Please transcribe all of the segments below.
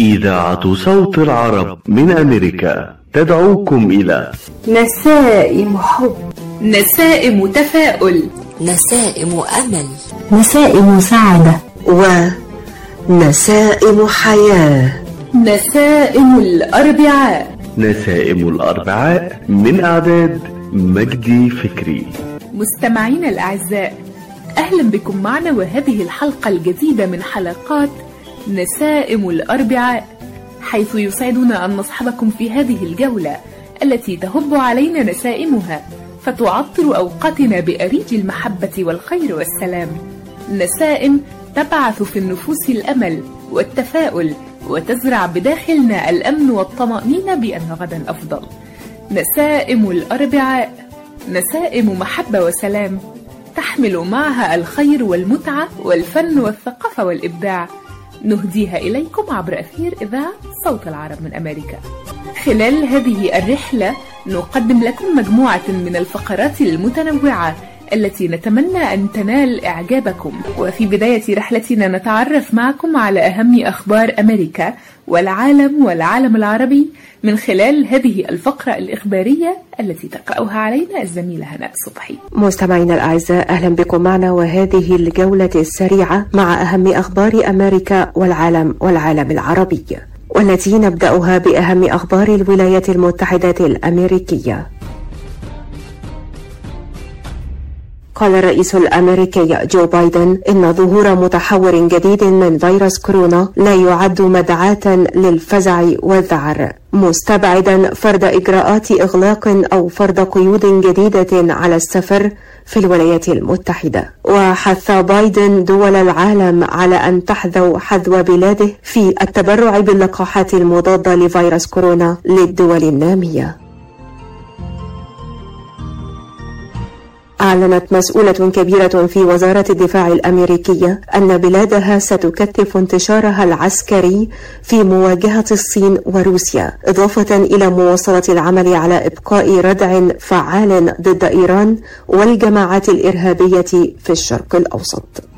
إذاعة صوت العرب من أمريكا تدعوكم إلى نسائم حب. نسائم تفاؤل. نسائم أمل. نسائم سعادة. ونسائم حياة. نسائم الأربعاء. نسائم الأربعاء من إعداد مجدي فكري. مستمعينا الأعزاء أهلا بكم معنا وهذه الحلقة الجديدة من حلقات نسائم الأربعاء حيث يسعدنا أن نصحبكم في هذه الجولة التي تهب علينا نسائمها فتعطر أوقاتنا بأريج المحبة والخير والسلام. نسائم تبعث في النفوس الأمل والتفاؤل وتزرع بداخلنا الأمن والطمأنينة بأن غدا أفضل. نسائم الأربعاء نسائم محبة وسلام تحمل معها الخير والمتعة والفن والثقافة والإبداع. نهديها إليكم عبر أثير إذاعة صوت العرب من أمريكا. خلال هذه الرحلة نقدم لكم مجموعة من الفقرات المتنوعة التي نتمنى أن تنال إعجابكم. وفي بداية رحلتنا نتعرف معكم على أهم أخبار أمريكا والعالم والعالم العربي من خلال هذه الفقرة الإخبارية التي تقرأها علينا الزميلة هناء صبحي. مستمعينا الأعزاء أهلا بكم معنا وهذه الجولة السريعة مع أهم أخبار أمريكا والعالم والعالم العربي والتي نبدأها بأهم أخبار الولايات المتحدة الأمريكية. قال الرئيس الأمريكي جو بايدن إن ظهور متحور جديد من فيروس كورونا لا يعد مدعاة للفزع والذعر. مستبعدا فرض إجراءات إغلاق أو فرض قيود جديدة على السفر في الولايات المتحدة. وحث بايدن دول العالم على أن تحذو حذو بلاده في التبرع باللقاحات المضادة لفيروس كورونا للدول النامية. أعلنت مسؤولة كبيرة في وزارة الدفاع الأمريكية أن بلادها ستكثف انتشارها العسكري في مواجهة الصين وروسيا إضافة إلى مواصلة العمل على إبقاء ردع فعال ضد إيران والجماعات الإرهابية في الشرق الأوسط.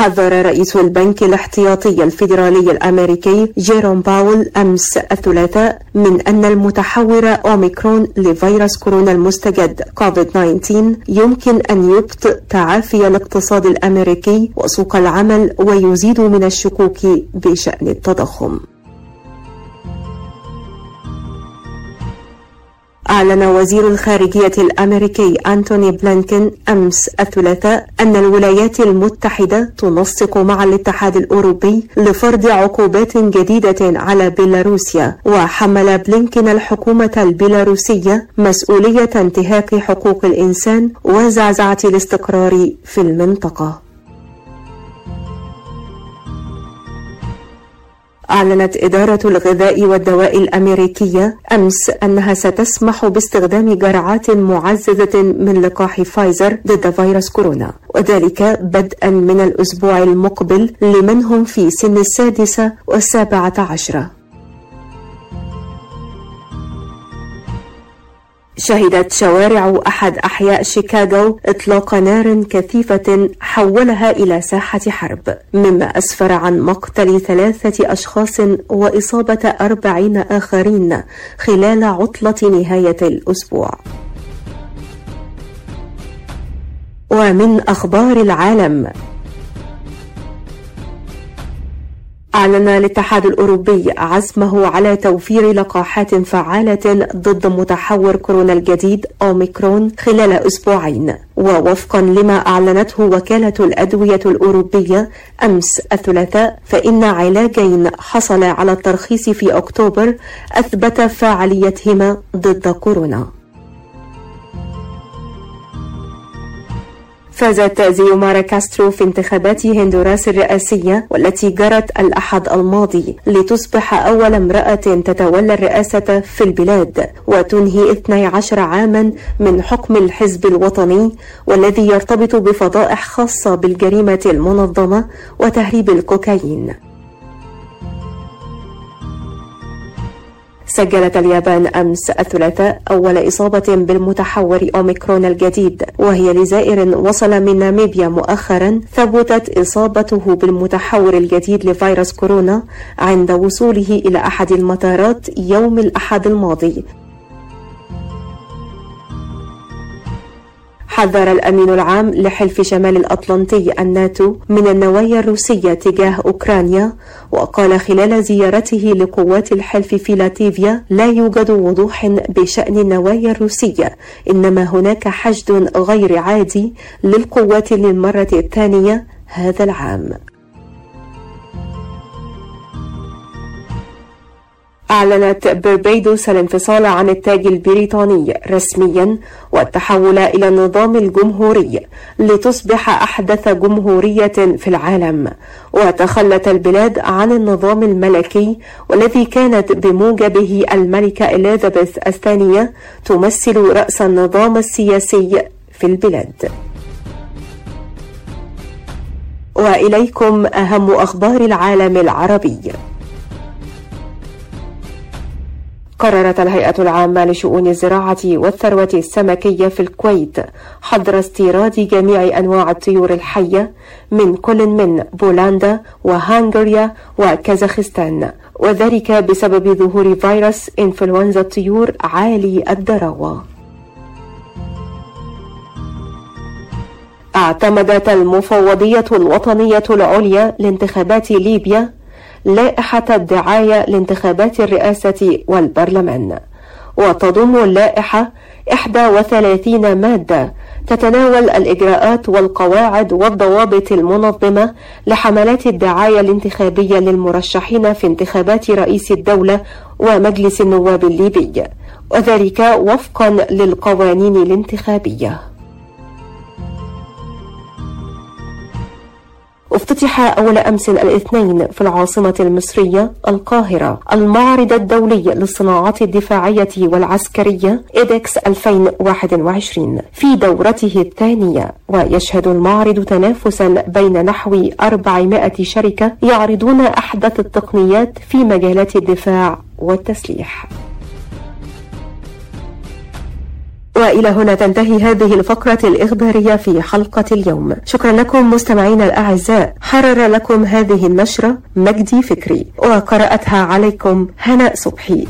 حذر رئيس البنك الاحتياطي الفيدرالي الأمريكي جيروم باول أمس الثلاثاء من أن المتحور أوميكرون لفيروس كورونا المستجد كوفيد 19 يمكن أن يبطئ تعافي الاقتصاد الأمريكي وسوق العمل ويزيد من الشكوك بشأن التضخم. أعلن وزير الخارجية الأمريكي أنتوني بلينكين أمس الثلاثاء أن الولايات المتحدة تنسق مع الاتحاد الأوروبي لفرض عقوبات جديدة على بيلاروسيا وحمل بلينكين الحكومة البيلاروسية مسؤولية انتهاك حقوق الإنسان وزعزعة الاستقرار في المنطقة. أعلنت إدارة الغذاء والدواء الأمريكية أمس أنها ستسمح باستخدام جرعات معززة من لقاح فايزر ضد فيروس كورونا وذلك بدءا من الأسبوع المقبل لمن هم في سن السادسة والسابعة عشرة. شهدت شوارع أحد أحياء شيكاغو إطلاق نار كثيفة حولها إلى ساحة حرب مما أسفر عن مقتل ثلاثة أشخاص وإصابة أربعين آخرين خلال عطلة نهاية الأسبوع. ومن أخبار العالم أعلن الاتحاد الأوروبي عزمه على توفير لقاحات فعالة ضد متحور كورونا الجديد أوميكرون خلال أسبوعين. ووفقا لما أعلنته وكالة الأدوية الأوروبية أمس الثلاثاء فإن علاجين حصل على الترخيص في أكتوبر أثبت فاعليتهما ضد كورونا. فازت زيومارا كاسترو في انتخابات هندوراس الرئاسية والتي جرت الأحد الماضي لتصبح أول امرأة تتولى الرئاسة في البلاد وتنهي 12 عاما من حكم الحزب الوطني والذي يرتبط بفضائح خاصة بالجريمة المنظمة وتهريب الكوكايين. سجلت اليابان أمس الثلاثاء أول إصابة بالمتحور أوميكرون الجديد وهي لزائر وصل من ناميبيا مؤخرا ثبتت إصابته بالمتحور الجديد لفيروس كورونا عند وصوله إلى أحد المطارات يوم الأحد الماضي. حذر الأمين العام لحلف شمال الأطلنطي الناتو من النوايا الروسية تجاه أوكرانيا وقال خلال زيارته لقوات الحلف في لاتيفيا لا يوجد وضوح بشأن النوايا الروسية إنما هناك حشد غير عادي للقوات للمرة الثانية هذا العام. أعلنت بربيدوس الانفصال عن التاج البريطاني رسميا والتحول إلى النظام الجمهوري لتصبح أحدث جمهورية في العالم. وتخلت البلاد عن النظام الملكي والذي كانت بموجبه الملكة إليزابيث الثانية تمثل رأس النظام السياسي في البلاد. وإليكم أهم أخبار العالم العربي. قررت الهيئة العامة لشؤون الزراعة والثروة السمكية في الكويت حظر استيراد جميع أنواع الطيور الحية من كل من بولندا وهنغاريا وكازاخستان وذلك بسبب ظهور فيروس إنفلونزا الطيور عالي الدراوة. اعتمدت المفوضية الوطنية العليا لانتخابات ليبيا لائحة الدعاية لانتخابات الرئاسة والبرلمان. وتضم اللائحة 31 مادة تتناول الإجراءات والقواعد والضوابط المنظمة لحملات الدعاية الانتخابية للمرشحين في انتخابات رئيس الدولة ومجلس النواب الليبي وذلك وفقا للقوانين الانتخابية. افتتح أول أمس الاثنين في العاصمة المصرية القاهرة. المعرض الدولي للصناعات الدفاعية والعسكرية إيدكس 2021 في دورته الثانية ويشهد المعرض تنافسا بين نحو 400 شركة يعرضون أحدث التقنيات في مجالات الدفاع والتسليح. وإلى هنا تنتهي هذه الفقرة الإخبارية في حلقة اليوم. شكرا لكم مستمعينا الأعزاء. حرر لكم هذه النشرة مجدي فكري. وقرأتها عليكم هناء صبحي.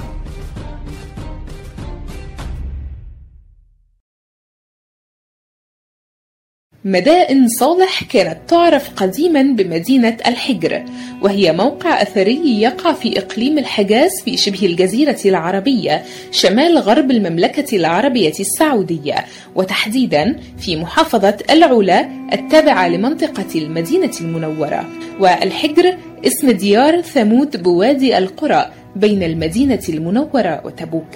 مدائن صالح كانت تعرف قديما بمدينة الحجر وهي موقع أثري يقع في إقليم الحجاز في شبه الجزيرة العربية شمال غرب المملكة العربية السعودية وتحديدا في محافظة العلا التابعة لمنطقة المدينة المنورة. والحجر اسم ديار ثمود بوادي القرى بين المدينة المنورة وتبوك.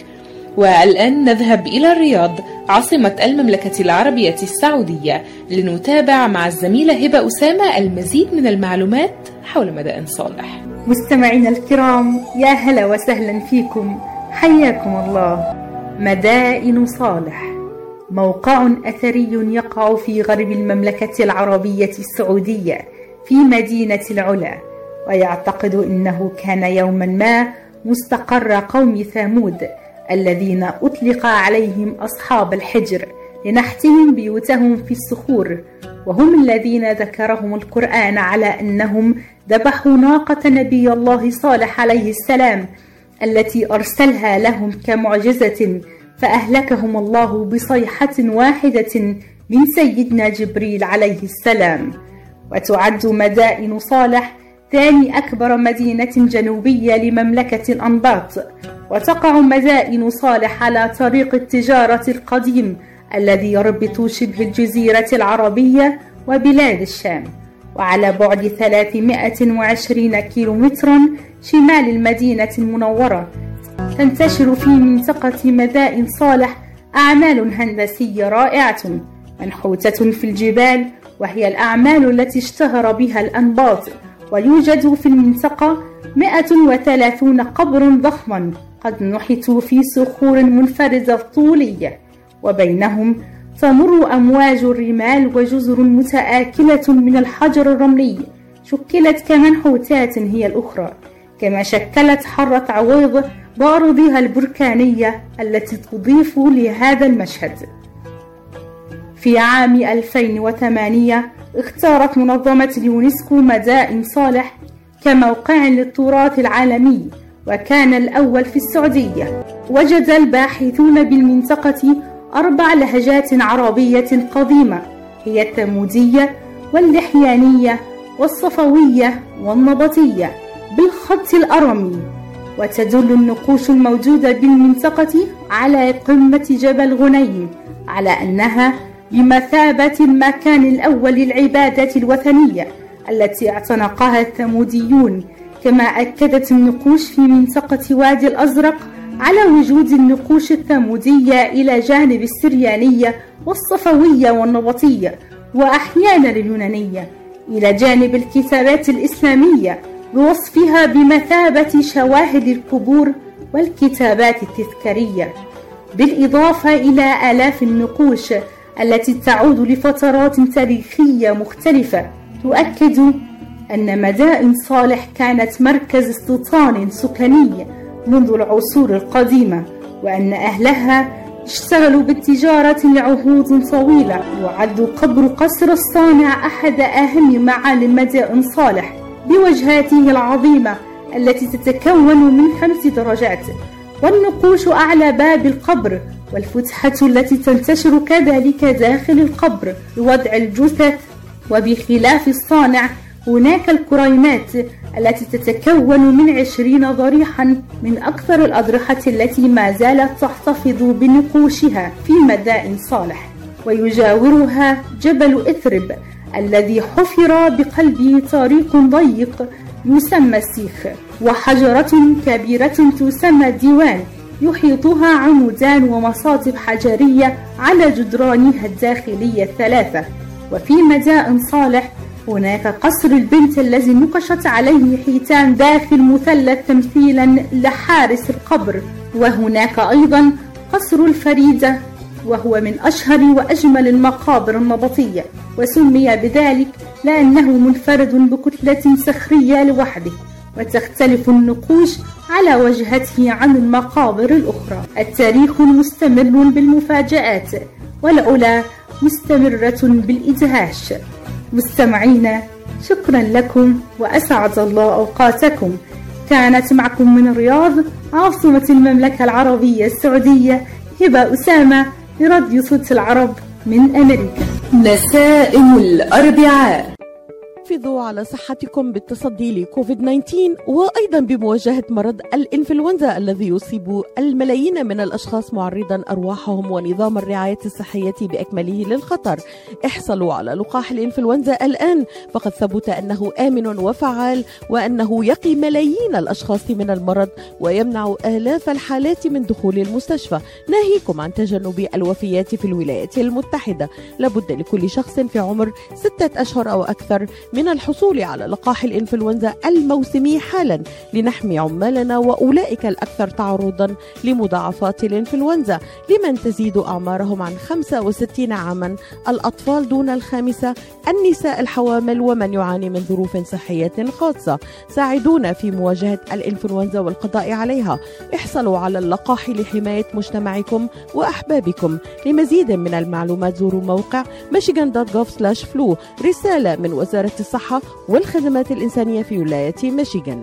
والآن نذهب إلى الرياض عاصمة المملكة العربية السعودية لنتابع مع الزميلة هبة أسامة المزيد من المعلومات حول مدائن صالح. مستمعينا الكرام يا هلا وسهلا فيكم. حياكم الله. مدائن صالح. موقع أثري يقع في غرب المملكة العربية السعودية في مدينة العلا ويعتقد أنه كان يوما ما مستقر قوم ثامود الذين أطلق عليهم أصحاب الحجر لنحتهم بيوتهم في الصخور وهم الذين ذكرهم القرآن على أنهم ذبحوا ناقة نبي الله صالح عليه السلام التي أرسلها لهم كمعجزة فأهلكهم الله بصيحة واحدة من سيدنا جبريل عليه السلام. وتعد مدائن صالح ثاني أكبر مدينة جنوبية لمملكة الأنباط وتقع مدائن صالح على طريق التجارة القديم الذي يربط شبه الجزيرة العربية وبلاد الشام. وعلى بعد 320 كيلومترا شمال المدينة المنورة تنتشر في منطقة مدائن صالح أعمال هندسية رائعة منحوتة في الجبال وهي الأعمال التي اشتهر بها الأنباط. ويوجد في المنطقة 130 قبر ضخما قد نحتوا في صخور منفرزة طولية وبينهم تمر أمواج الرمال وجزر متآكلة من الحجر الرملي شكلت كمنحوتات هي الأخرى كما شكلت حرة عويض بأرضها البركانية التي تضيف لهذا المشهد. في عام 2008 اختارت منظمة اليونسكو مدائن صالح كموقع للتراث العالمي وكان الأول في السعودية. وجد الباحثون بالمنطقة أربع لهجات عربية قديمة هي التمودية واللحيانية والصفوية والنبطية بالخط الأرمي. وتدل النقوش الموجودة بالمنطقة على قمة جبل غنيم على أنها بمثابة المكان الأول للعبادة الوثنية التي اعتنقها الثموديون كما أكدت النقوش في منطقة وادي الأزرق على وجود النقوش الثمودية إلى جانب السريانية والصفوية والنبطية وأحيانا اليونانية إلى جانب الكتابات الإسلامية بوصفها بمثابة شواهد القبور والكتابات التذكارية بالإضافة إلى آلاف النقوش التي تعود لفترات تاريخية مختلفة تؤكد أن مدائن صالح كانت مركز استيطان سكني منذ العصور القديمة وأن أهلها اشتغلوا بالتجارة لعهود طويلة يعد قبر قصر الصانع أحد أهم معالم مدائن صالح بوجهاته العظيمة التي تتكون من خمس درجات والنقوش أعلى باب القبر والفتحة التي تنتشر كذلك داخل القبر لوضع الجثث وبخلاف الصانع هناك الكريمات التي تتكون من عشرين ضريحا من أكثر الأضرحة التي ما زالت تحتفظ بنقوشها في مدائن صالح. ويجاورها جبل إثرب الذي حفر بقلبه طريق ضيق يسمى السيخ وحجرة كبيرة تسمى الديوان. يحيطها عمودان ومصاطب حجرية على جدرانها الداخلية الثلاثة. وفي مدائن صالح هناك قصر البنت الذي نقشت عليه حيتان داخل مثلث تمثيلا لحارس القبر. وهناك أيضا قصر الفريدة وهو من أشهر وأجمل المقابر النبطية. وسمي بذلك لأنه منفرد بكتلة صخرية لوحده. وتختلف النقوش على وجهته عن المقابر الأخرى. التاريخ مستمر بالمفاجآت والعلا مستمرة بالإدهاش. مستمعينا شكرا لكم وأسعد الله أوقاتكم. كانت معكم من الرياض عاصمة المملكة العربية السعودية هبة أسامة لراديو صوت العرب من أمريكا. نسائم الأربعاء. حافظوا على صحتكم بالتصدي لكوفيد 19 وأيضا بمواجهة مرض الإنفلونزا الذي يصيب الملايين من الأشخاص معرضا أرواحهم ونظام الرعاية الصحية بأكمله للخطر. احصلوا على لقاح الإنفلونزا الآن فقد ثبت أنه آمن وفعال وأنه يقي ملايين الأشخاص من المرض ويمنع آلاف الحالات من دخول المستشفى، ناهيكم عن تجنب الوفيات في الولايات المتحدة. لابد لكل شخص في عمر ستة أشهر أو أكثر من الحصول على لقاح الإنفلونزا الموسمي حالا لنحمي عمالنا وأولئك الأكثر تعرضا لمضاعفات الإنفلونزا لمن تزيد أعمارهم عن 65 عاما. الأطفال دون الخامسة النساء الحوامل ومن يعاني من ظروف صحية خاصة. ساعدونا في مواجهة الإنفلونزا والقضاء عليها. احصلوا على اللقاح لحماية مجتمعكم وأحبابكم. لمزيد من المعلومات زوروا موقع michigan.gov/flu رسالة من وزارة الصحة والخدمات الإنسانية في ولاية ميشيغان.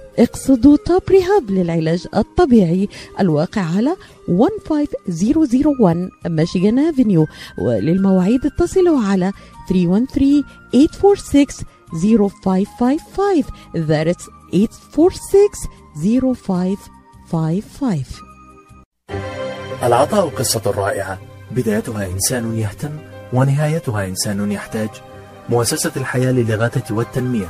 اقصدوا توب ريهاب للعلاج الطبيعي الواقع على 15001 ميشيغان افنيو وللمواعيد اتصلوا على 313 846 0555 That's 846 0555 العطاء قصة رائعة. بدايتها إنسان يهتم ونهايتها إنسان يحتاج. مؤسسة الحياة للإغاثة والتنمية.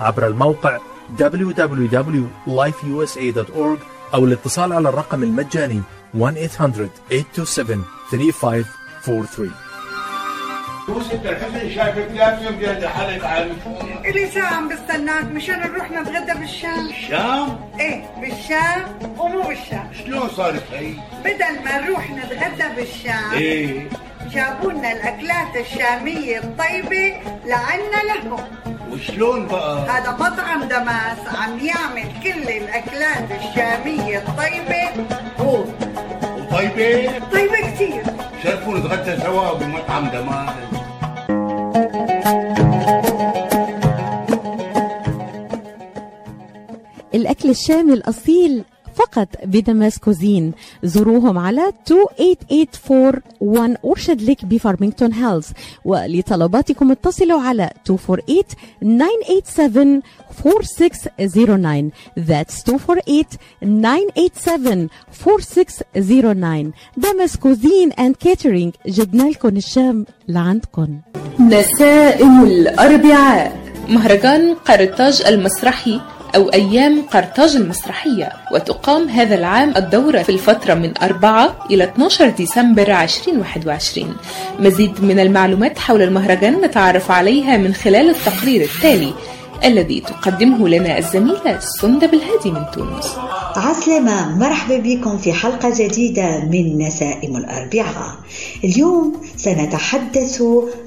عبر الموقع www.lifeusa.org أو الاتصال على الرقم المجاني 1-800-827-3543 ست الحسن شايفك لابسه بيد حالك عارف إلي ساعة عم بستناك. مشان نروح نتغدى بالشام. الشام؟ إيه بالشام. ومو بالشام. شلون صارت هي؟ بدل ما نروح نتغدى بالشام إيه. جابوا لنا الأكلات الشامية الطيبة لعنا لهم. وشلون بقى؟ هذا مطعم دماس عم يعمل كل الأكلات الشامية الطيبة هو وطيبة؟ طيبة كتير شرفوا نتغدى سوا بمطعم دماس الأكل الشامي الأصيل فقط ب Damas Cuisine زوروهم على 28841 Orchard Lake ب Farmington Hills. ولطلباتكم اتصلوا على 248 987 4609 That's 248 987 Damas Cuisine and Catering جبنا لكم الشام لعندكم نسائم الأربعاء. مهرجان قرطاج المسرحي. أو أيام قرطاج المسرحية وتقام هذا العام الدورة في الفترة من 4 إلى 12 ديسمبر 2021 مزيد من المعلومات حول المهرجان نتعرف عليها من خلال التقرير التالي. الذي تقدمه لنا الزميلة سندب الهادي من تونس. عسلامة مرحبا بكم في حلقة جديدة من نسائم الأربعاء. اليوم سنتحدث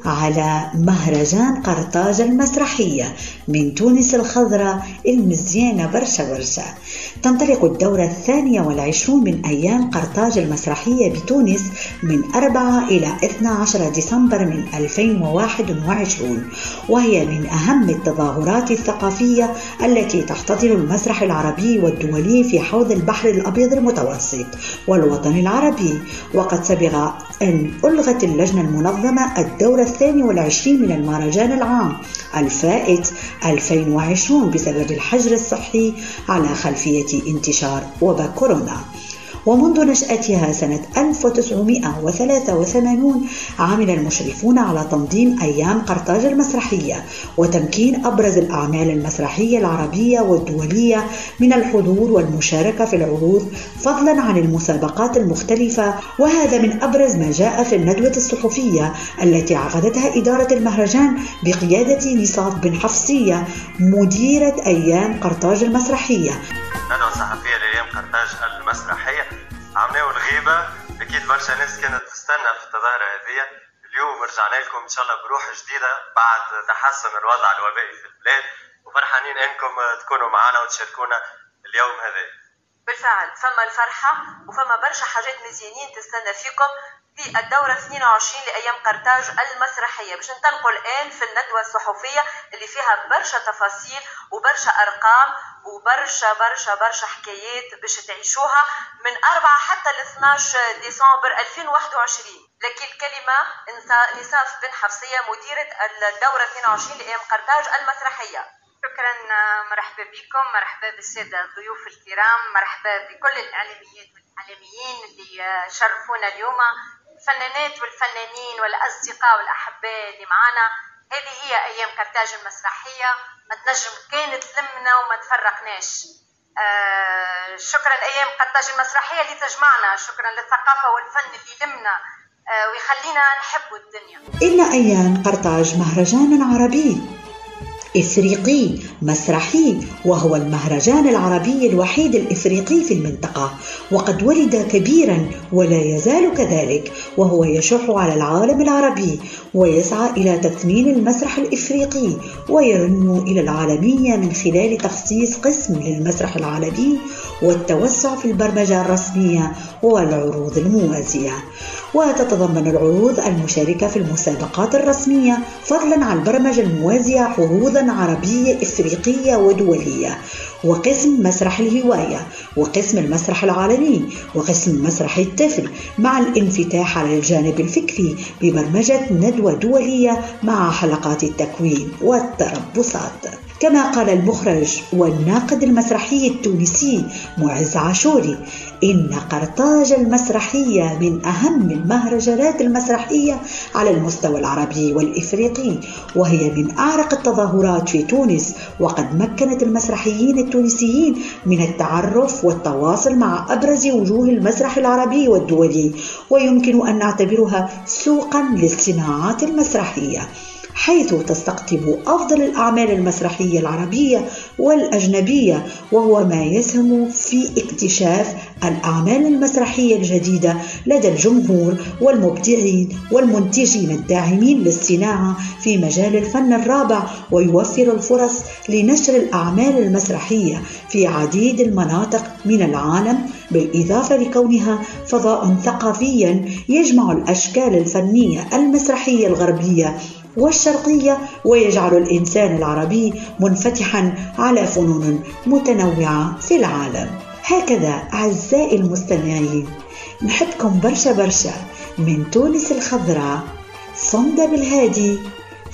على مهرجان قرطاج المسرحية من تونس الخضراء المزيانة برشا برشا. تنطلق الدورة الثانية والعشرون من أيام قرطاج المسرحية بتونس من 4 إلى 12 ديسمبر من 2021 وهي من أهم التظاهرات الثقافية التي تحتضن المسرح العربي والدولي في حوض البحر الأبيض المتوسط والوطن العربي. وقد سبق أن ألغت اللجنة المنظمة الدورة الثاني والعشرين من المهرجان العام الفائت 2020 بسبب الحجر الصحي على خلفية انتشار وباء كورونا. ومنذ نشأتها سنة 1983 عمل المشرفون على تنظيم أيام قرطاج المسرحية وتمكين أبرز الأعمال المسرحية العربية والدولية من الحضور والمشاركة في العروض فضلا عن المسابقات المختلفة وهذا من أبرز ما جاء في الندوة الصحفية التي عقدتها إدارة المهرجان بقيادة نصاف بن حفصية مديرة أيام قرطاج المسرحية. ندوة صحفية لأيام قرطاج المسرحية عملوا الغيبة أكيد برشا ناس كانت تستنى في التظاهرة هذه. اليوم رجعنا لكم إن شاء الله بروح جديدة بعد تحسن الوضع الوبائي في البلاد. وفرحانين أنكم تكونوا معنا وتشاركونا اليوم هذا. بالفعل فما الفرحة وفما برشا حاجات مزيانين تستنى فيكم في الدورة 22 لأيام قرطاج المسرحية. باش ننطلقوا الآن في الندوة الصحفية اللي فيها برشا تفاصيل وبرشا أرقام وبرشا برشا برشا حكايات باش تعيشوها من 4 حتى ل 12 ديسمبر 2021 لكن كلمة نصاف بن حفصية مديرة الدورة 22 لأيام قرطاج المسرحية. شكرا مرحبا بكم مرحبا بالسادة الضيوف الكرام مرحبا بكل الإعلاميات والإعلاميين اللي شرفونا اليوم. الفنانات والفنانين والأصدقاء والأحباء اللي معانا. هذه هي أيام قرطاج المسرحية ما تنجم كانت تلمنا وما تفرقناش. آه شكرا أيام قرطاج المسرحية اللي تجمعنا شكرا للثقافة والفن اللي يلمنا آه ويخلينا نحبوا الدنيا. إن أيام قرطاج مهرجان عربي إفريقي مسرحي وهو المهرجان العربي الوحيد الإفريقي في المنطقة وقد ولد كبيرا ولا يزال كذلك وهو يشح على العالم العربي ويسعى إلى تثمين المسرح الإفريقي ويرن إلى العالمية من خلال تخصيص قسم للمسرح العالمي والتوسع في البرمجة الرسمية والعروض الموازية. وتتضمن العروض المشاركة في المسابقات الرسمية فضلا عن البرمجة الموازية عروضا عربية إفريقية ودولية. وقسم مسرح الهواية وقسم المسرح العالمي وقسم مسرح الطفل مع الانفتاح على الجانب الفكري ببرمجة ندوة دولية مع حلقات التكوين والتربصات. كما قال المخرج والناقد المسرحي التونسي معز عاشوري إن قرطاج المسرحية من أهم المهرجانات المسرحية على المستوى العربي والإفريقي وهي من أعرق التظاهرات في تونس وقد مكنت المسرحيين التونسيين من التعرف والتواصل مع أبرز وجوه المسرح العربي والدولي ويمكن أن نعتبرها سوقا للصناعات المسرحية. حيث تستقطب أفضل الأعمال المسرحية العربية والأجنبية وهو ما يسهم في اكتشاف الأعمال المسرحية الجديدة لدى الجمهور والمبدعين والمنتجين الداعمين للصناعة في مجال الفن الرابع ويوفر الفرص لنشر الأعمال المسرحية في عديد المناطق من العالم بالإضافة لكونها فضاء ثقافيا يجمع الأشكال الفنية المسرحية الغربية والشرقية ويجعل الإنسان العربي منفتحا على فنون متنوعة في العالم. هكذا أعزائي المستمعين نحبكم برشا برشا من تونس الخضراء صندة بالهادي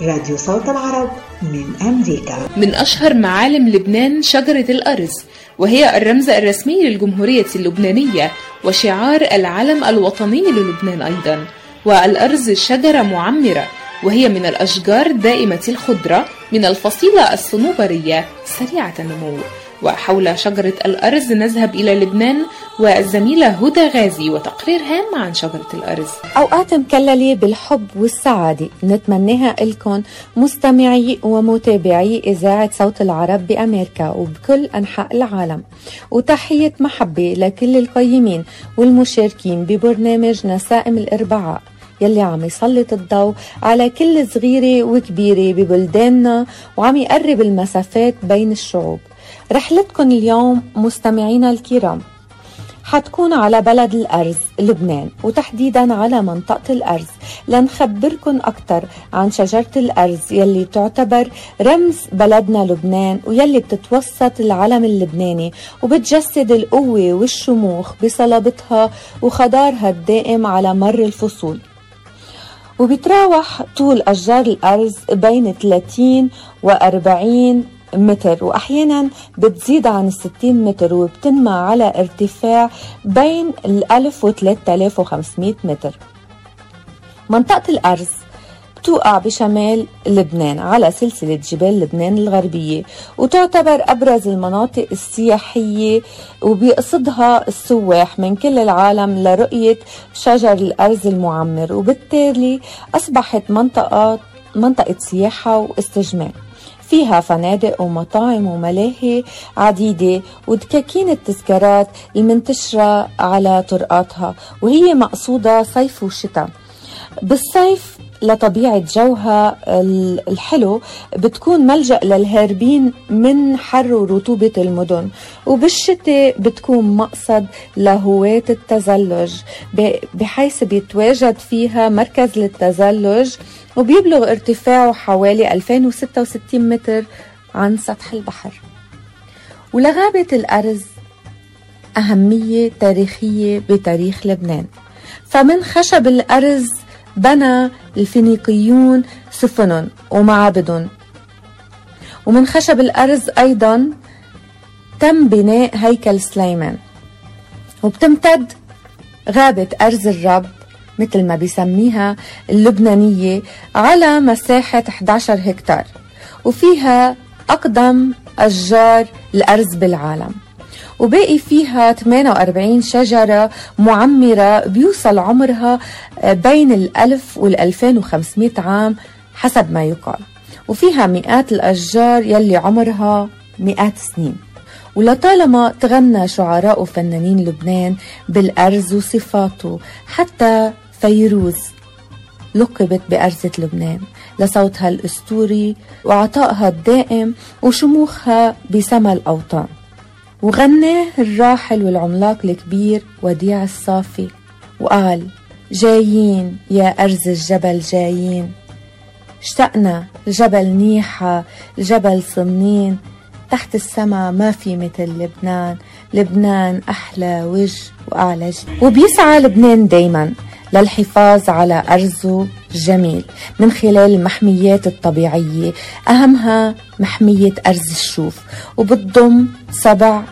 راديو صوت العرب من أمريكا. من أشهر معالم لبنان شجرة الأرز وهي الرمز الرسمي للجمهورية اللبنانية وشعار العلم الوطني للبنان أيضا والأرز شجرة معمرة. وهي من الأشجار دائمة الخضرة من الفصيلة الصنوبرية سريعة النمو. وحول شجرة الأرز نذهب إلى لبنان والزميلة هدى غازي وتقرير هام عن شجرة الأرز. أوقات مكللة بالحب والسعادة نتمناها لكم مستمعي ومتابعي إذاعة صوت العرب بأمريكا وبكل أنحاء العالم. وتحية محبة لكل القيمين والمشاركين ببرنامج نسائم الأربعاء. يلي عم يسلط الضوء على كل صغيرة وكبيرة ببلداننا وعم يقرب المسافات بين الشعوب. رحلتكم اليوم مستمعينا الكرام حتكون على بلد الأرز لبنان وتحديدا على منطقة الأرز. لنخبركن أكثر عن شجرة الأرز يلي تعتبر رمز بلدنا لبنان ويلي بتتوسط العلم اللبناني وبتجسد القوة والشموخ بصلابتها وخضارها الدائم على مر الفصول. وبيتراوح طول أشجار الأرز بين 30 و 40 متر وأحيانا بتزيد عن الستين متر وبتنمى على ارتفاع بين الألف و 3500 متر. منطقة الأرز بتوقع بشمال لبنان على سلسلة جبال لبنان الغربية وتعتبر أبرز المناطق السياحية وبيقصدها السواح من كل العالم لرؤية شجر الأرز المعمر وبالتالي أصبحت منطقة منطقة سياحة واستجمام. فيها فنادق ومطاعم وملاهي عديدة ودكاكين التذكارات المنتشرة على طرقاتها وهي مقصودة صيف وشتاء. بالصيف لطبيعة جوها الحلو بتكون ملجأ للهاربين من حر ورطوبة المدن وبالشتاء بتكون مقصد لهواة التزلج. بحيث بيتواجد فيها مركز للتزلج وبيبلغ ارتفاعه حوالي 2066 متر عن سطح البحر. ولغابة الأرز أهمية تاريخية بتاريخ لبنان. فمن خشب الأرز بنى الفينيقيون سفن ومعابد. ومن خشب الأرز أيضا تم بناء هيكل سليمان. وبتمتد غابة أرز الرب مثل ما بيسميها اللبنانية على مساحة 11 هكتار. وفيها أقدم أشجار الأرز بالعالم. وباقي فيها 48 شجرة معمرة بيوصل عمرها بين الألف والألفين وخمسمائة عام حسب ما يقال. وفيها مئات الأشجار يلي عمرها مئات سنين. ولطالما تغنى شعراء وفنانين لبنان بالأرز وصفاته حتى فيروز لقبت بأرزة لبنان. لصوتها الأسطوري وعطائها الدائم وشموخها بسما الأوطان. وغناه الراحل والعملاق الكبير وديع الصافي وقال جايين يا أرز الجبل جايين. اشتقنا جبل نيحة جبل صنين. تحت السما ما في مثل لبنان. لبنان أحلى وجه وأعلى. وبيسعى لبنان دايما للحفاظ على أرزه الجميل من خلال المحميات الطبيعية أهمها محمية أرز الشوف وبتضم سبع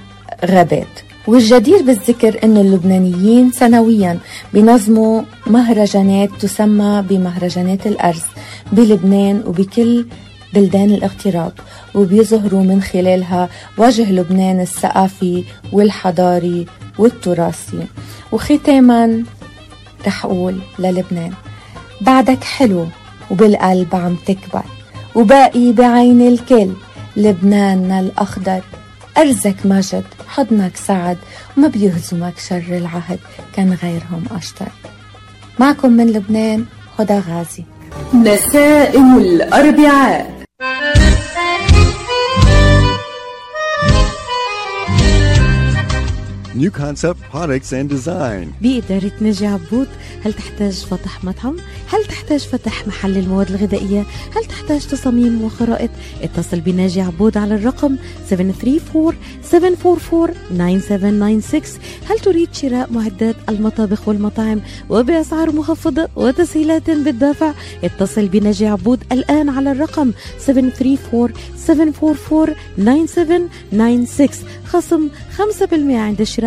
غابات. والجدير بالذكر أن اللبنانيين سنويا بينظموا مهرجانات تسمى بمهرجانات الأرز بلبنان وبكل بلدان الاغتراب وبيظهروا من خلالها وجه لبنان الثقافي والحضاري والتراثي. وختاما رح أقول للبنان بعدك حلو وبالقلب عم تكبر وباقي بعين الكل لبناننا الأخضر. أرزك مجد حضنك سعد وما بيهزمك شر العهد كان غيرهم أشطر. معكم من لبنان هدى غازي. نسائم الأربعاء. New Concept Products and Design بإدارة ناجي عبود هل تحتاج فتح مطعم؟ هل تحتاج فتح محل المواد الغذائية؟ هل تحتاج تصاميم وخرائط؟ اتصل بناجي عبود على الرقم 734-744-9796 هل تريد شراء معدات المطابخ والمطاعم وبأسعار مخفضة وتسهيلات بالدافع؟ اتصل بناجي عبود الآن على الرقم 734-744-9796 خصم 5% عند الشراء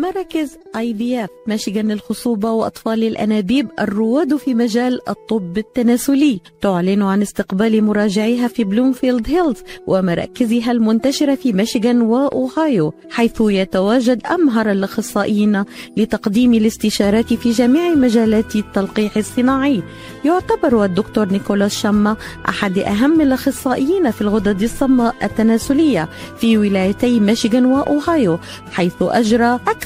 مراكز IVF ميشيغان للخصوبة وأطفال الأنابيب الرواد في مجال الطب التناسلي. تعلن عن استقبال مراجعيها في بلومفيلد هيلز ومراكزها المنتشرة في ميشيغان وأوهايو حيث يتواجد أمهر الأخصائيين لتقديم الاستشارات في جميع مجالات التلقيح الصناعي. يعتبر الدكتور نيكولاس شما أحد أهم الأخصائيين في الغدد الصماء التناسلية في ولايتي ميشيغان وأوهايو حيث أجرى أكثر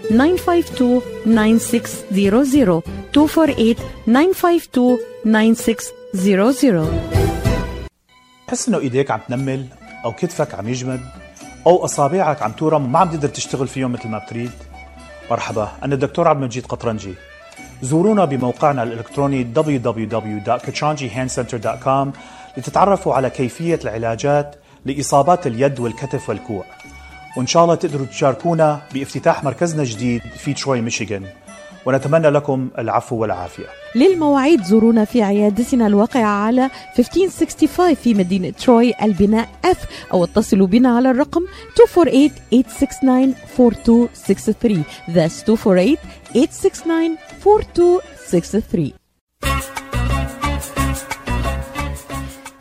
952 9600 248 952 9600 تحس إنه إيديك عم تنمل أو كتفك عم يجمد أو أصابعك عم تورم وما عم تقدر تشتغل فيهم مثل ما بتريد. مرحبا أنا الدكتور عبد المجيد قطرنجي. زورونا بموقعنا الإلكتروني www.kachanjihandcenter.com لتتعرفوا على كيفية العلاجات لإصابات اليد والكتف والكوع. وإن شاء الله تقدروا تشاركونا بافتتاح مركزنا الجديد في تروي ميشيغان. ونتمنى لكم العفو والعافية. للمواعيد زورونا في عيادتنا الواقعة على 1565 في مدينة تروي البناء F أو اتصلوا بنا على الرقم 248-869-4263 That's 248-869-4263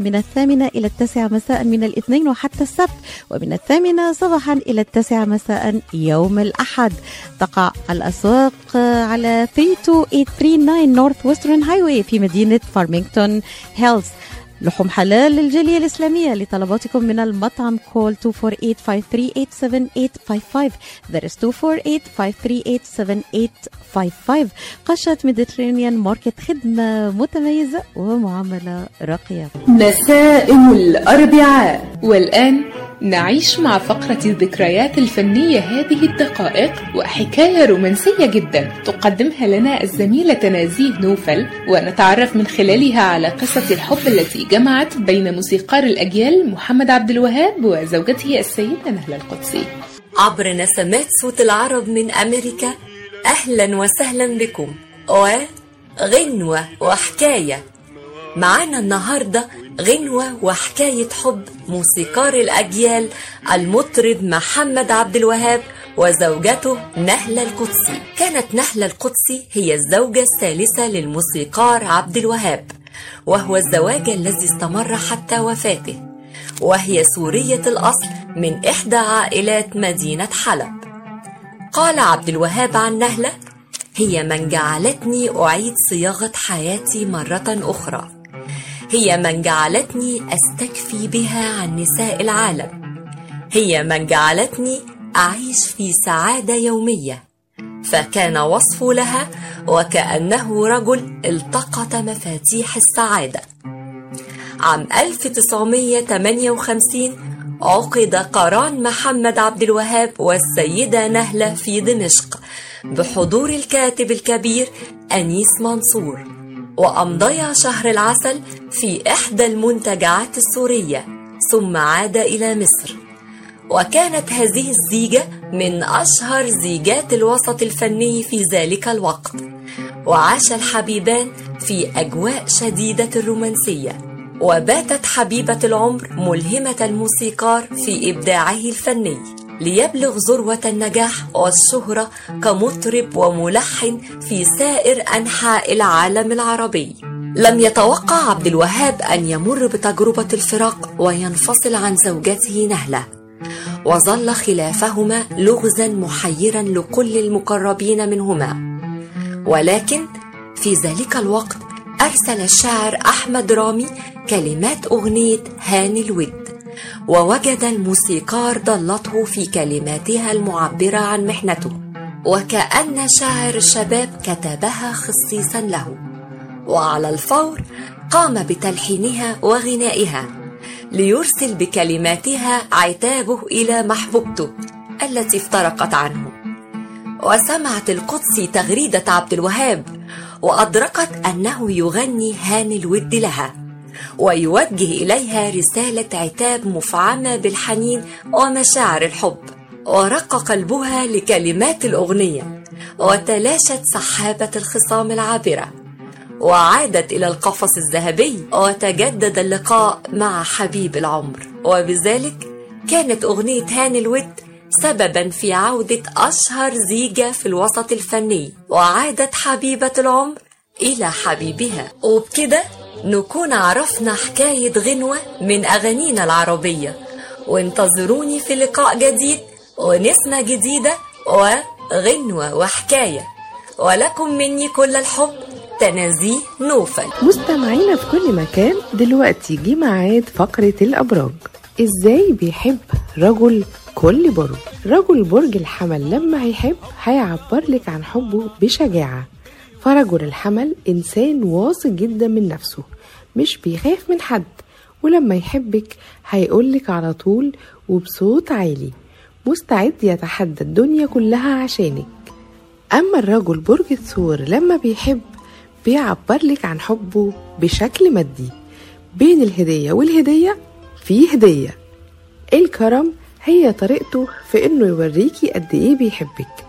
من الثامنة إلى التاسعة مساء من الاثنين وحتى السبت ومن الثامنة صباحا إلى التاسعة مساء يوم الأحد. تقع الأسواق على 32839 Northwestern Highway في مدينة فارمينغتون هيلز لحوم حلال للجالية الإسلامية لطلباتكم من المطعم call 248-538-7855 that is 248-538-7855 قشة Mediterranean Market خدمة متميزة ومعاملة راقية. نسائم الأربعاء. والآن نعيش مع فقرة الذكريات الفنية هذه الدقائق وحكاية رومانسية جدا تقدمها لنا الزميلة نازيه نوفل ونتعرف من خلالها على قصة الحب التي جمعت بين موسيقار الأجيال محمد عبد الوهاب وزوجته السيدة نهلة القدسي. عبر نسمات صوت العرب من أمريكا أهلا وسهلا بكم. وغنوة وحكاية. معانا النهاردة غنوة وحكاية حب موسيقار الأجيال المطرب محمد عبد الوهاب وزوجته نهلة القدسي. كانت نهلة القدسي هي الزوجة الثالثة للموسيقار عبد الوهاب. وهو الزواج الذي استمر حتى وفاته وهي سورية الأصل من إحدى عائلات مدينة حلب. قال عبد الوهاب عن نهلة هي من جعلتني أعيد صياغة حياتي مرة أخرى. هي من جعلتني أستكفي بها عن نساء العالم. هي من جعلتني أعيش في سعادة يومية. فكان وصف لها وكأنه رجل التقط مفاتيح السعادة. عام 1958 عقد قران محمد عبد الوهاب والسيدة نهلة في دمشق بحضور الكاتب الكبير أنيس منصور وأمضيا شهر العسل في إحدى المنتجعات السورية ثم عاد إلى مصر. وكانت هذه الزيجة من أشهر زيجات الوسط الفني في ذلك الوقت وعاش الحبيبان في أجواء شديدة الرومانسية وباتت حبيبة العمر ملهمة الموسيقار في إبداعه الفني ليبلغ ذروة النجاح والشهرة كمطرب وملحن في سائر أنحاء العالم العربي. لم يتوقع عبد الوهاب أن يمر بتجربة الفراق وينفصل عن زوجته نهلة. وظل خلافهما لغزا محيرا لكل المقربين منهما. ولكن في ذلك الوقت أرسل الشاعر أحمد رامي كلمات أغنية هاني الود ووجد الموسيقار ضلته في كلماتها المعبرة عن محنته وكأن شاعر الشباب كتبها خصيصا له وعلى الفور قام بتلحينها وغنائها ليرسل بكلماتها عتابه إلى محبوبته التي افترقت عنه. وسمعت القدسي تغريدة عبد الوهاب وأدركت أنه يغني هاني الود لها ويوجه إليها رسالة عتاب مفعمة بالحنين ومشاعر الحب. ورق قلبها لكلمات الأغنية وتلاشت سحابة الخصام العابرة. وعادت إلى القفص الذهبي. وتجدد اللقاء مع حبيب العمر. وبذلك كانت أغنية هاني الود سببا في عودة أشهر زيجة في الوسط الفني. وعادت حبيبة العمر إلى حبيبها. وبكده نكون عرفنا حكاية غنوة من أغانينا العربية. وانتظروني في لقاء جديد ونسمة جديدة وغنوة وحكاية. ولكم مني كل الحب. تنازيه نوفل. مستمعينا في كل مكان دلوقتي جه ميعاد فقرة الأبراج. إزاي بيحب رجل كل برج؟ رجل برج الحمل لما هيحب هيعبر لك عن حبه بشجاعة. فرجل الحمل إنسان واثق جدا من نفسه مش بيخاف من حد. ولما يحبك هيقولك على طول وبصوت عالي. مستعد يتحدى الدنيا كلها عشانك. أما الرجل برج الثور لما بيحب بيعبرلك عن حبه بشكل مادي. بين الهدية والهدية في هدية. الكرم هي طريقته في إنه يوريكي قد إيه بيحبك.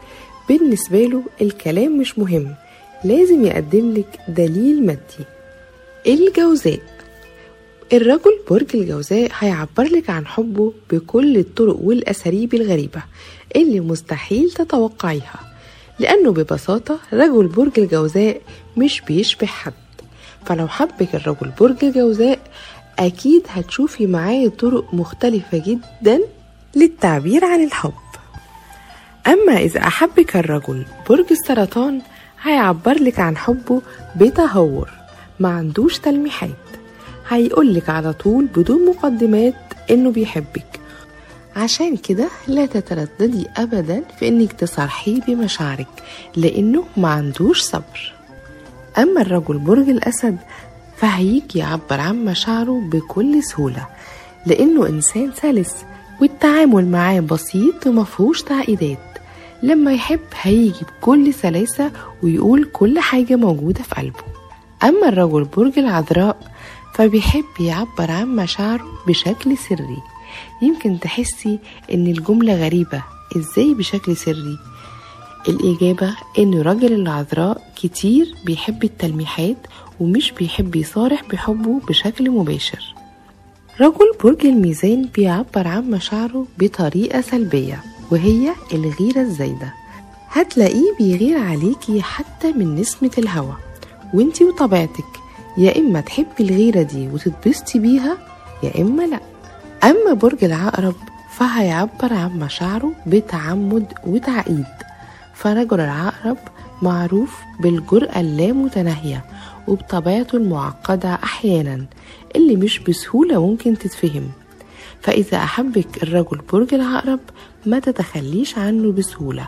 بالنسبة له الكلام مش مهم لازم يقدم لك دليل مادي. الجوزاء. الرجل برج الجوزاء هيعبر لك عن حبه بكل الطرق والأساليب الغريبة اللي مستحيل تتوقعيها. لأنه ببساطة رجل برج الجوزاء مش بيشبه حد. فلو حبك الرجل برج الجوزاء أكيد هتشوفي معاه طرق مختلفة جدا للتعبير عن الحب. أما إذا أحبك الرجل برج السرطان هيعبر لك عن حبه بتهور ما عندوش تلميحات. هيقولك على طول بدون مقدمات إنه بيحبك. عشان كده لا تترددي أبدا في إنك تصارحيه بمشاعرك لأنه ما عندوش صبر. أما الرجل برج الأسد فهيجي يعبر عن مشاعره بكل سهولة لأنه إنسان سلس والتعامل معاه بسيط ومفهوش تعقيدات. لما يحب هيجي بكل سلاسة ويقول كل حاجة موجودة في قلبه. أما الرجل برج العذراء فبيحب يعبر عن مشاعره بشكل سري يمكن تحسي إن الجملة غريبة. إزاي بشكل سري؟ الإجابة إن رجل العذراء كتير بيحب التلميحات ومش بيحب يصارح بحبه بشكل مباشر. رجل برج الميزان بيعبر عن مشاعره بطريقة سلبية وهي الغيرة الزايدة. هتلاقيه بيغير عليكي حتى من نسمة الهوا وإنتي وطبيعتك يا إما تحبي الغيرة دي وتتبسطي بيها يا إما لأ. أما برج العقرب فهيعبر عن مشاعره بتعمد وتعقيد. فرجل العقرب معروف بالجرأة اللامتناهية وبطبيعته المعقدة أحيانا اللي مش بسهولة ممكن تتفهم. فإذا أحبك الرجل برج العقرب ما تتخليش عنه بسهولة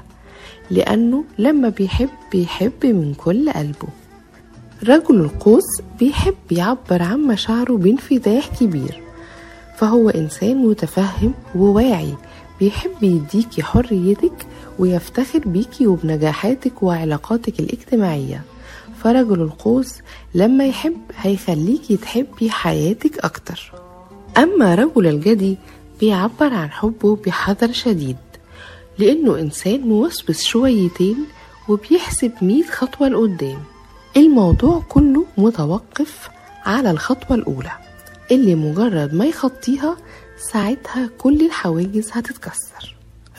لأنه لما بيحب بيحب من كل قلبه. رجل القوس بيحب يعبر عن مشاعره بانفتاح كبير. فهو إنسان متفهم وواعي بيحب يديكي حريتك ويفتخر بيكي وبنجاحاتك وعلاقاتك الاجتماعية. فرجل القوس لما يحب هيخليكي تحبي حياتك أكتر. أما رجل الجدي بيعبر عن حبه بحذر شديد لأنه إنسان موسوس شويتين وبيحسب مية خطوة لقدام. الموضوع كله متوقف على الخطوة الأولى. اللي مجرد ما يخطيها ساعتها كل الحواجز هتتكسر.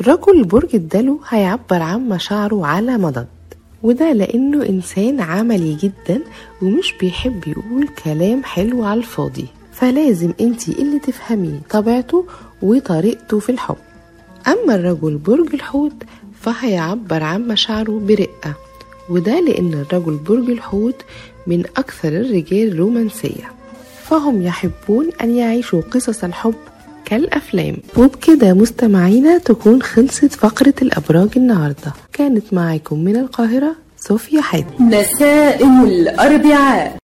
رجل برج الدلو هيعبر عن مشاعره على مضض وده لأنه إنسان عملي جدا ومش بيحب يقول كلام حلو على الفاضي. فلازم انتي اللي تفهمي طبيعته وطريقته في الحب. أما الرجل برج الحوت فهيعبر عن مشاعره برقة وده لأن الرجل برج الحوت من أكثر الرجال رومانسية فهم يحبون أن يعيشوا قصص الحب كالأفلام. وبكده مستمعينا تكون خلصت فقرة الأبراج النهاردة. كانت معاكم من القاهرة صوفيا حاتم. نسائم الأربعاء.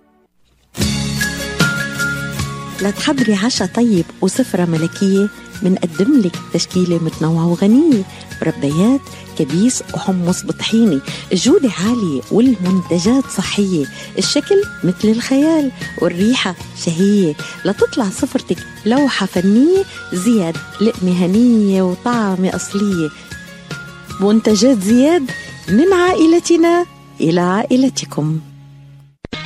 لتحضري عشاء طيب وسفرة ملكية منقدم لك تشكيلة متنوعة وغنية. مربيات كبيس وحمص بطحينة الجودة عالية والمنتجات صحية. الشكل مثل الخيال والريحة شهية. لتطلع سفرتك لوحة فنية زياد لقمة هنية وطعمة أصلية. منتجات زياد من عائلتنا إلى عائلتكم.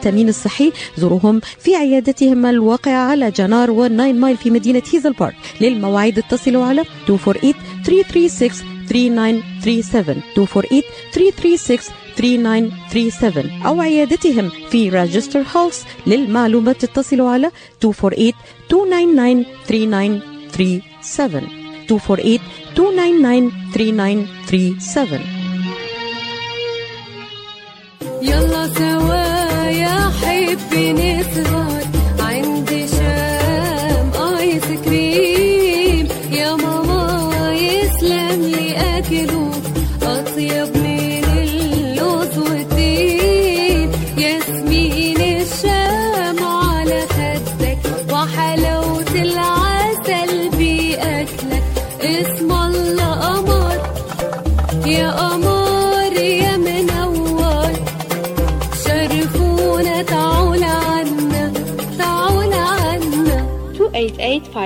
التأمين الصحي زوروهم في عيادتهم الواقعة على John R وال Nine Mile في مدينة هيزل بارك للمواعيد اتصلوا على 248 336 3937 248 336 3937 أو عيادتهم في راجستر هولس للمعلومات اتصلوا على 248 299 3937 248 299 3937 يلا سوا عندي شام آيس كريم. يا ماما يسلم لي اكله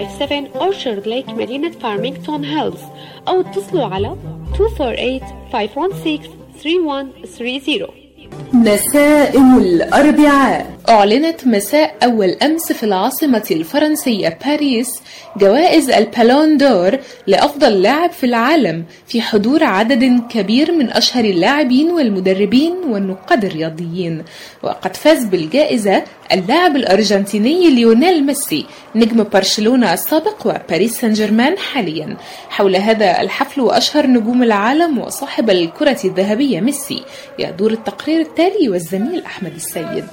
28857 Orchard Lake مدينة فارمينغتون هيلز أو اتصلوا على 248-516-3130 نسائم الأربعاء. أعلنت مساء أول أمس في العاصمة الفرنسية باريس جوائز البالون دور لأفضل لاعب في العالم في حضور عدد كبير من أشهر اللاعبين والمدربين والنقاد الرياضيين. وقد فاز بالجائزة اللاعب الأرجنتيني ليونيل ميسي نجم برشلونة السابق وباريس سان جيرمان حاليا. حول هذا الحفل وأشهر نجوم العالم وصاحب الكرة الذهبية ميسي يدور التقرير التالي والزميل أحمد السيد.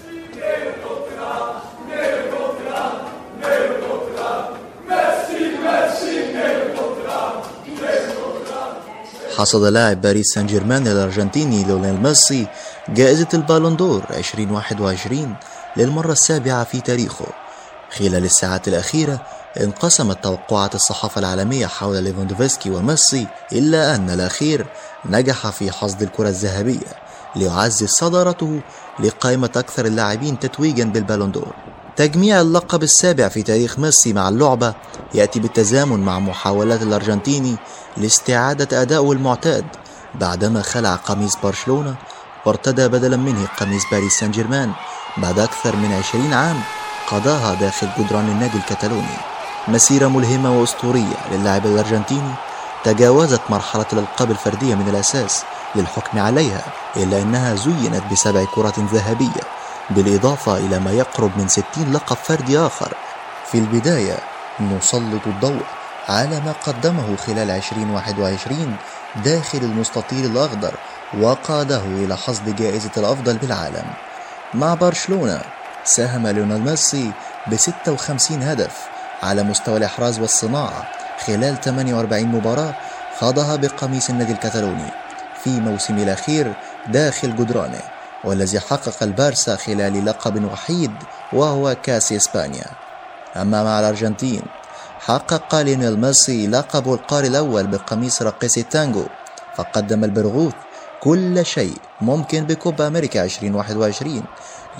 حصد لاعب باريس سان جيرمان الأرجنتيني ليونيل ميسي جائزة البالون دور 2021 للمرة السابعة في تاريخه. خلال الساعات الأخيرة انقسمت توقعات الصحافة العالمية حول ليفاندوفسكي وميسي إلا أن الأخير نجح في حصد الكرة الذهبية. ليعزز صدارته لقائمة أكثر اللاعبين تتويجا بالبالون دور. تجميع اللقب السابع في تاريخ ميسي مع اللعبة يأتي بالتزامن مع محاولات الأرجنتيني لاستعادة أدائه المعتاد بعدما خلع قميص برشلونة وارتدى بدلا منه قميص باريس سان جيرمان بعد أكثر من عشرين عام قضاها داخل جدران النادي الكتالوني. مسيرة ملهمة وأسطورية للاعب الأرجنتيني تجاوزت مرحلة الألقاب الفردية من الأساس للحكم عليها إلا أنها زينت بسبع كرات ذهبية بالإضافة إلى ما يقرب من 60 لقب فردي آخر. في البداية نسلط الضوء على ما قدمه خلال 2021 داخل المستطيل الأخضر وقاده إلى حصد جائزة الأفضل بالعالم. مع برشلونة ساهم ليونيل ميسي ب 56 هدف على مستوى الإحراز والصناعة. خلال 48 مباراة خاضها بقميص النادي الكتالوني. في موسمه الأخير داخل جدرانه والذي حقق البارسا خلال لقب وحيد وهو كاس إسبانيا. أما مع الأرجنتين حقق ليونيل ميسي لقب القاري الأول بقميص راقصي التانجو فقدم البرغوث كل شيء ممكن بكوبا أمريكا 2021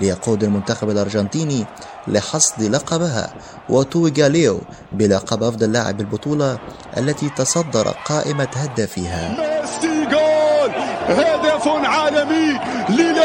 ليقود المنتخب الأرجنتيني لحصد لقبها وتوج ليو بلقب أفضل لاعب البطولة التي تصدر قائمة هدافيها هدف عالمي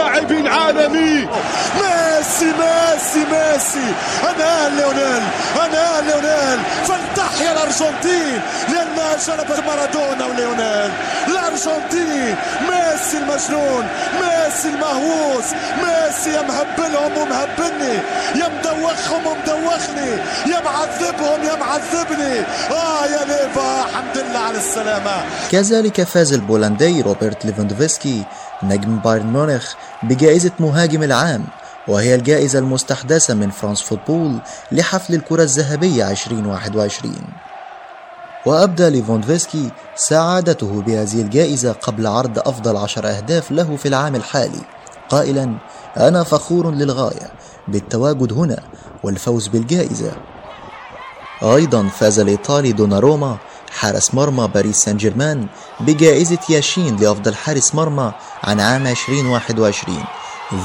للاعب عالمي. ميسي ميسي ميسي. أنا ليونيل أنا ليونيل. فلتحيا الأرجنتين. لأن شربت مارادونا وليونيل. الأرجنتين ميسي المجنون ميسي المهووس ميسي يا مهبلهم ومهبلني. يا مدوخهم ومدوخني. يا معذبهم يا معذبني آه يا ليفا الحمد لله على السلامة. كذلك فاز البولندي روبرت ليفاندوفسكي نجم بايرن ميونخ بجائزة مهاجم العام وهي الجائزة المستحدثة من فرانس فوتبول لحفل الكرة الذهبية 2021 وأبدى ليفاندوفسكي سعادته بهذه الجائزة قبل عرض أفضل عشر أهداف له في العام الحالي. قائلا أنا فخور للغاية. بالتواجد هنا والفوز بالجائزة. أيضا فاز الإيطالي دوناروما حارس مرمى باريس سان جيرمان بجائزة ياشين لأفضل حارس مرمى عن عام 2021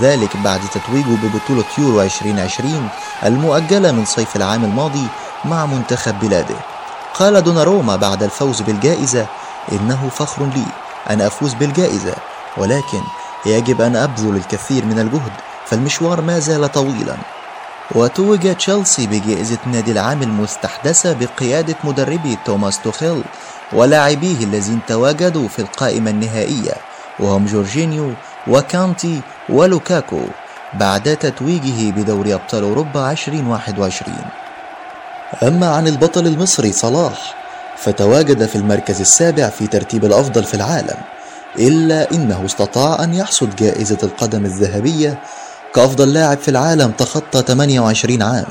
ذلك بعد تتويجه ببطولة يورو 2020 المؤجلة من صيف العام الماضي مع منتخب بلاده. قال دوناروما بعد الفوز بالجائزة إنه فخر لي أن أفوز بالجائزة ولكن يجب أن أبذل الكثير من الجهد فالمشوار ما زال طويلا. وتوج تشيلسي بجائزة نادي العام المستحدثة بقيادة مدربه توماس توخيل ولاعبيه الذين تواجدوا في القائمة النهائية وهم جورجينيو وكانتي ولوكاكو بعد تتويجه بدوري أبطال أوروبا 2021 أما عن البطل المصري صلاح فتواجد في المركز السابع في ترتيب الأفضل في العالم إلا إنه استطاع أن يحصد جائزة القدم الذهبية كأفضل لاعب في العالم تخطى 28 عام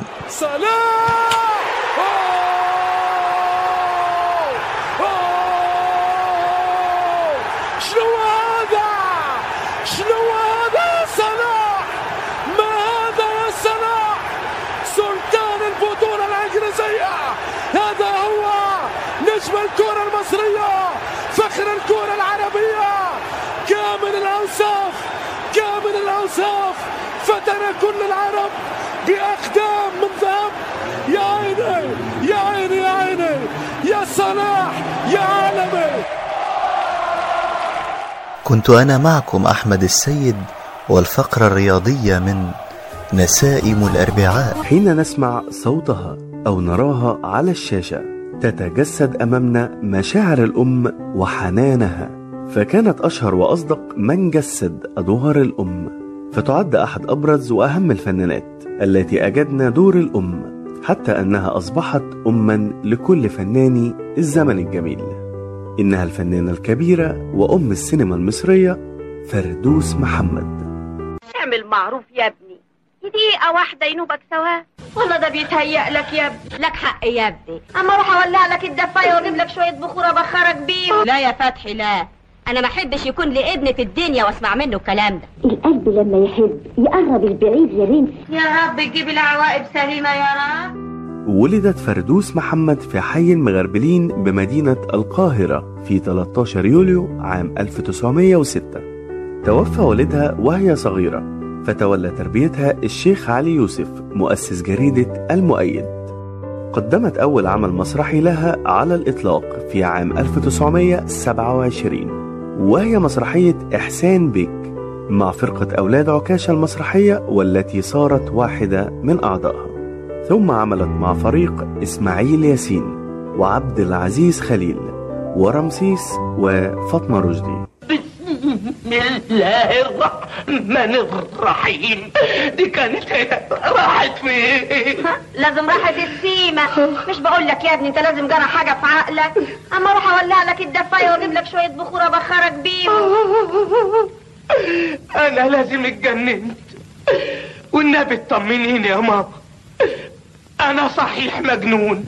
شنو هذا شنو هذا يا صلاح ما هذا يا صلاح سلطان البطولة الإنجليزية هذا هو نجم الكرة المصرية فخر الكرة العربية كامل الأوصاف كامل الأوصاف فتن كل العرب بأقدام من ذهب يا عيني يا عيني يا عيني يا صلاح يا عالمي! كنت أنا معكم أحمد السيد والفقرة الرياضية من نسائم الأربعاء. حين نسمع صوتها أو نراها على الشاشة تتجسد أمامنا مشاعر الأم وحنانها فكانت أشهر وأصدق من جسد أدوار الأم فتعد أحد أبرز وأهم الفنانات التي أجدنا دور الأم. حتى أنها أصبحت أما لكل فناني الزمن الجميل. إنها الفنانة الكبيرة وأم السينما المصرية فردوس محمد. اعمل معروف يا ابني. دقيقة واحدة ينوبك سوا. والله ده بيتهيأ لك يا ابني. لك حق يا ابني. أما أروح أولع لك الدفاية وأجيب لك شوية بخور ابخرك بيهم لا يا فتحي لا. أنا ما أحبش يكون لي ابن في الدنيا وأسمع منه الكلام ده. القلب لما يحب يقرب البعيد يا بنت يا رب تجيب العواقب سليمة يا رب. ولدت فردوس محمد في حي المغربلين بمدينة القاهرة في 13 يوليو عام 1906 توفى والدها وهي صغيرة فتولى تربيتها الشيخ علي يوسف مؤسس جريدة المؤيد. قدمت أول عمل مسرحي لها على الإطلاق في عام 1927 وهي مسرحية إحسان بيك مع فرقة أولاد عكاشة المسرحية والتي صارت واحدة من أعضائها. ثم عملت مع فريق إسماعيل ياسين وعبد العزيز خليل ورمسيس وفاطمة رشدي. بسم الله الرحمن الرحيم. دي كانت راحت فين لازم راحت السيمة مش بقول لك يا ابني انت لازم جرى حاجة في عقلك. اما أروح اولع لك الدفاية واجيب لك شوية بخور ابخرك بيهم. أنا لازم اتجننت. والنبي اطمنيني يا ماما. أنا صحيح مجنون.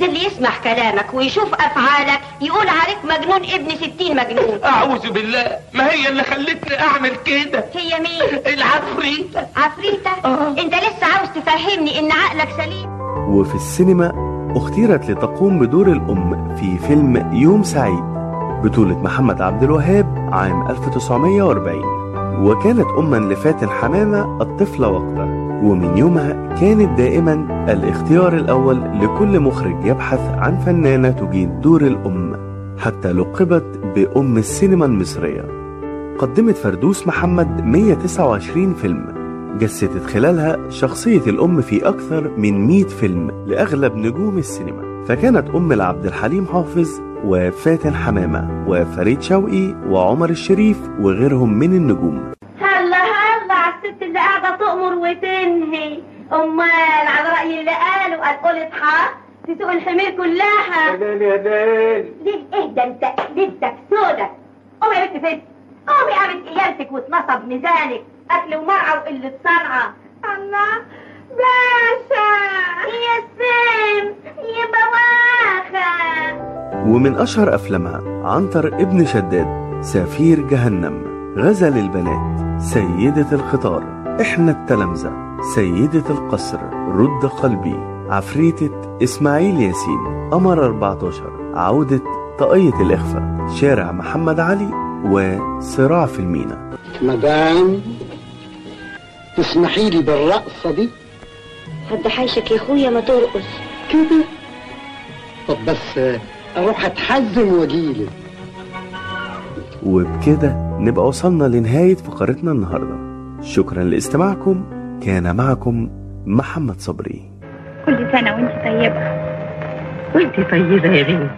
ده اللي يسمع كلامك ويشوف أفعالك. يقول عليك مجنون ابن ستين مجنون. أعوذ بالله. ما هي اللي خلتني أعمل كده؟ هي مين؟ العفريتة. عفريتة؟ أنت لسه عاوز تفهمني إن عقلك سليم؟ وفي السينما أختيرت لتقوم بدور الأم في فيلم يوم سعيد بطولة محمد عبد الوهاب عام 1940 وكانت أما لفاتن حمامة الطفلة وقتها. ومن يومها كانت دائما الاختيار الأول لكل مخرج يبحث عن فنانة تجيد دور الأم حتى لقبت بأم السينما المصرية. قدمت فردوس محمد 129 فيلم جسدت خلالها شخصية الأم في أكثر من 100 فيلم لأغلب نجوم السينما. فكانت أم لعبد الحليم حافظ وفاتن حمامة وفريد شوقي وعمر الشريف وغيرهم من النجوم هلا هلا على الست اللي قاعدة تأمر وتنهي. أمال على رأي اللي قالوا قال قولت حق تسوق الحمير كلها. ليل يا ليل ليه؟ اهدى أنت؟ ليلتك سودة. قومي يا بنت فين قومي قامت قيامتك واتنصب ميزانك. أكل ومرعى وقلة صنعة. الله باشا. يا سم يا بواخة ومن أشهر أفلامها عنتر ابن شداد سفير جهنم غزل البنات سيدة الخطار. إحنا التلامذة سيدة القصر. رد قلبي. عفريتة إسماعيل ياسين. قمر 14 عودة طاقية الإخفاء. شارع محمد علي وصراع في المينا. مدام تسمحي لي بالرقصة دي؟ حد حيشك يا أخويا ما ترقص. كده؟ طب بس أروح أتحزم وأجيلك. وبكده نبقى وصلنا لنهاية فقرتنا النهاردة. شكرا لاستماعكم. كان معكم محمد صبري. كل سنة وأنت طيبة. وأنت طيبة يا بنتي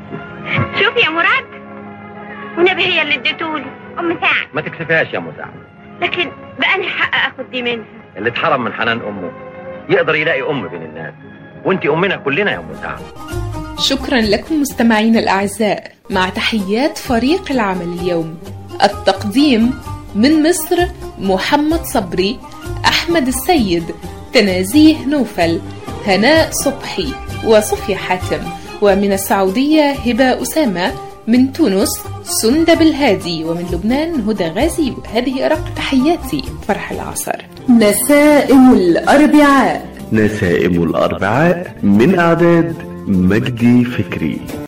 شوف يا مراد ونبي هي اللي اديتولي أم سعد. ما تكسفهاش يا مساعد لكن بأني حق اخد دي منها؟ اللي اتحرم من حنان أمه يقدر يلاقي أم بين الناس. وأنت أمنا كلنا يا مساعد شكرا لكم مستمعينا الأعزاء. مع تحيات فريق العمل اليوم التقديم من مصر محمد صبري أحمد السيد تنازيه نوفل هناء صبحي وصفية حاتم. ومن السعودية هبة أسامة من تونس سندب الهادي. ومن لبنان هدى غازي. هذه أرق تحياتي فرح العصر. نسائم الأربعاء. نسائم الأربعاء من أعداد مجدي فكري.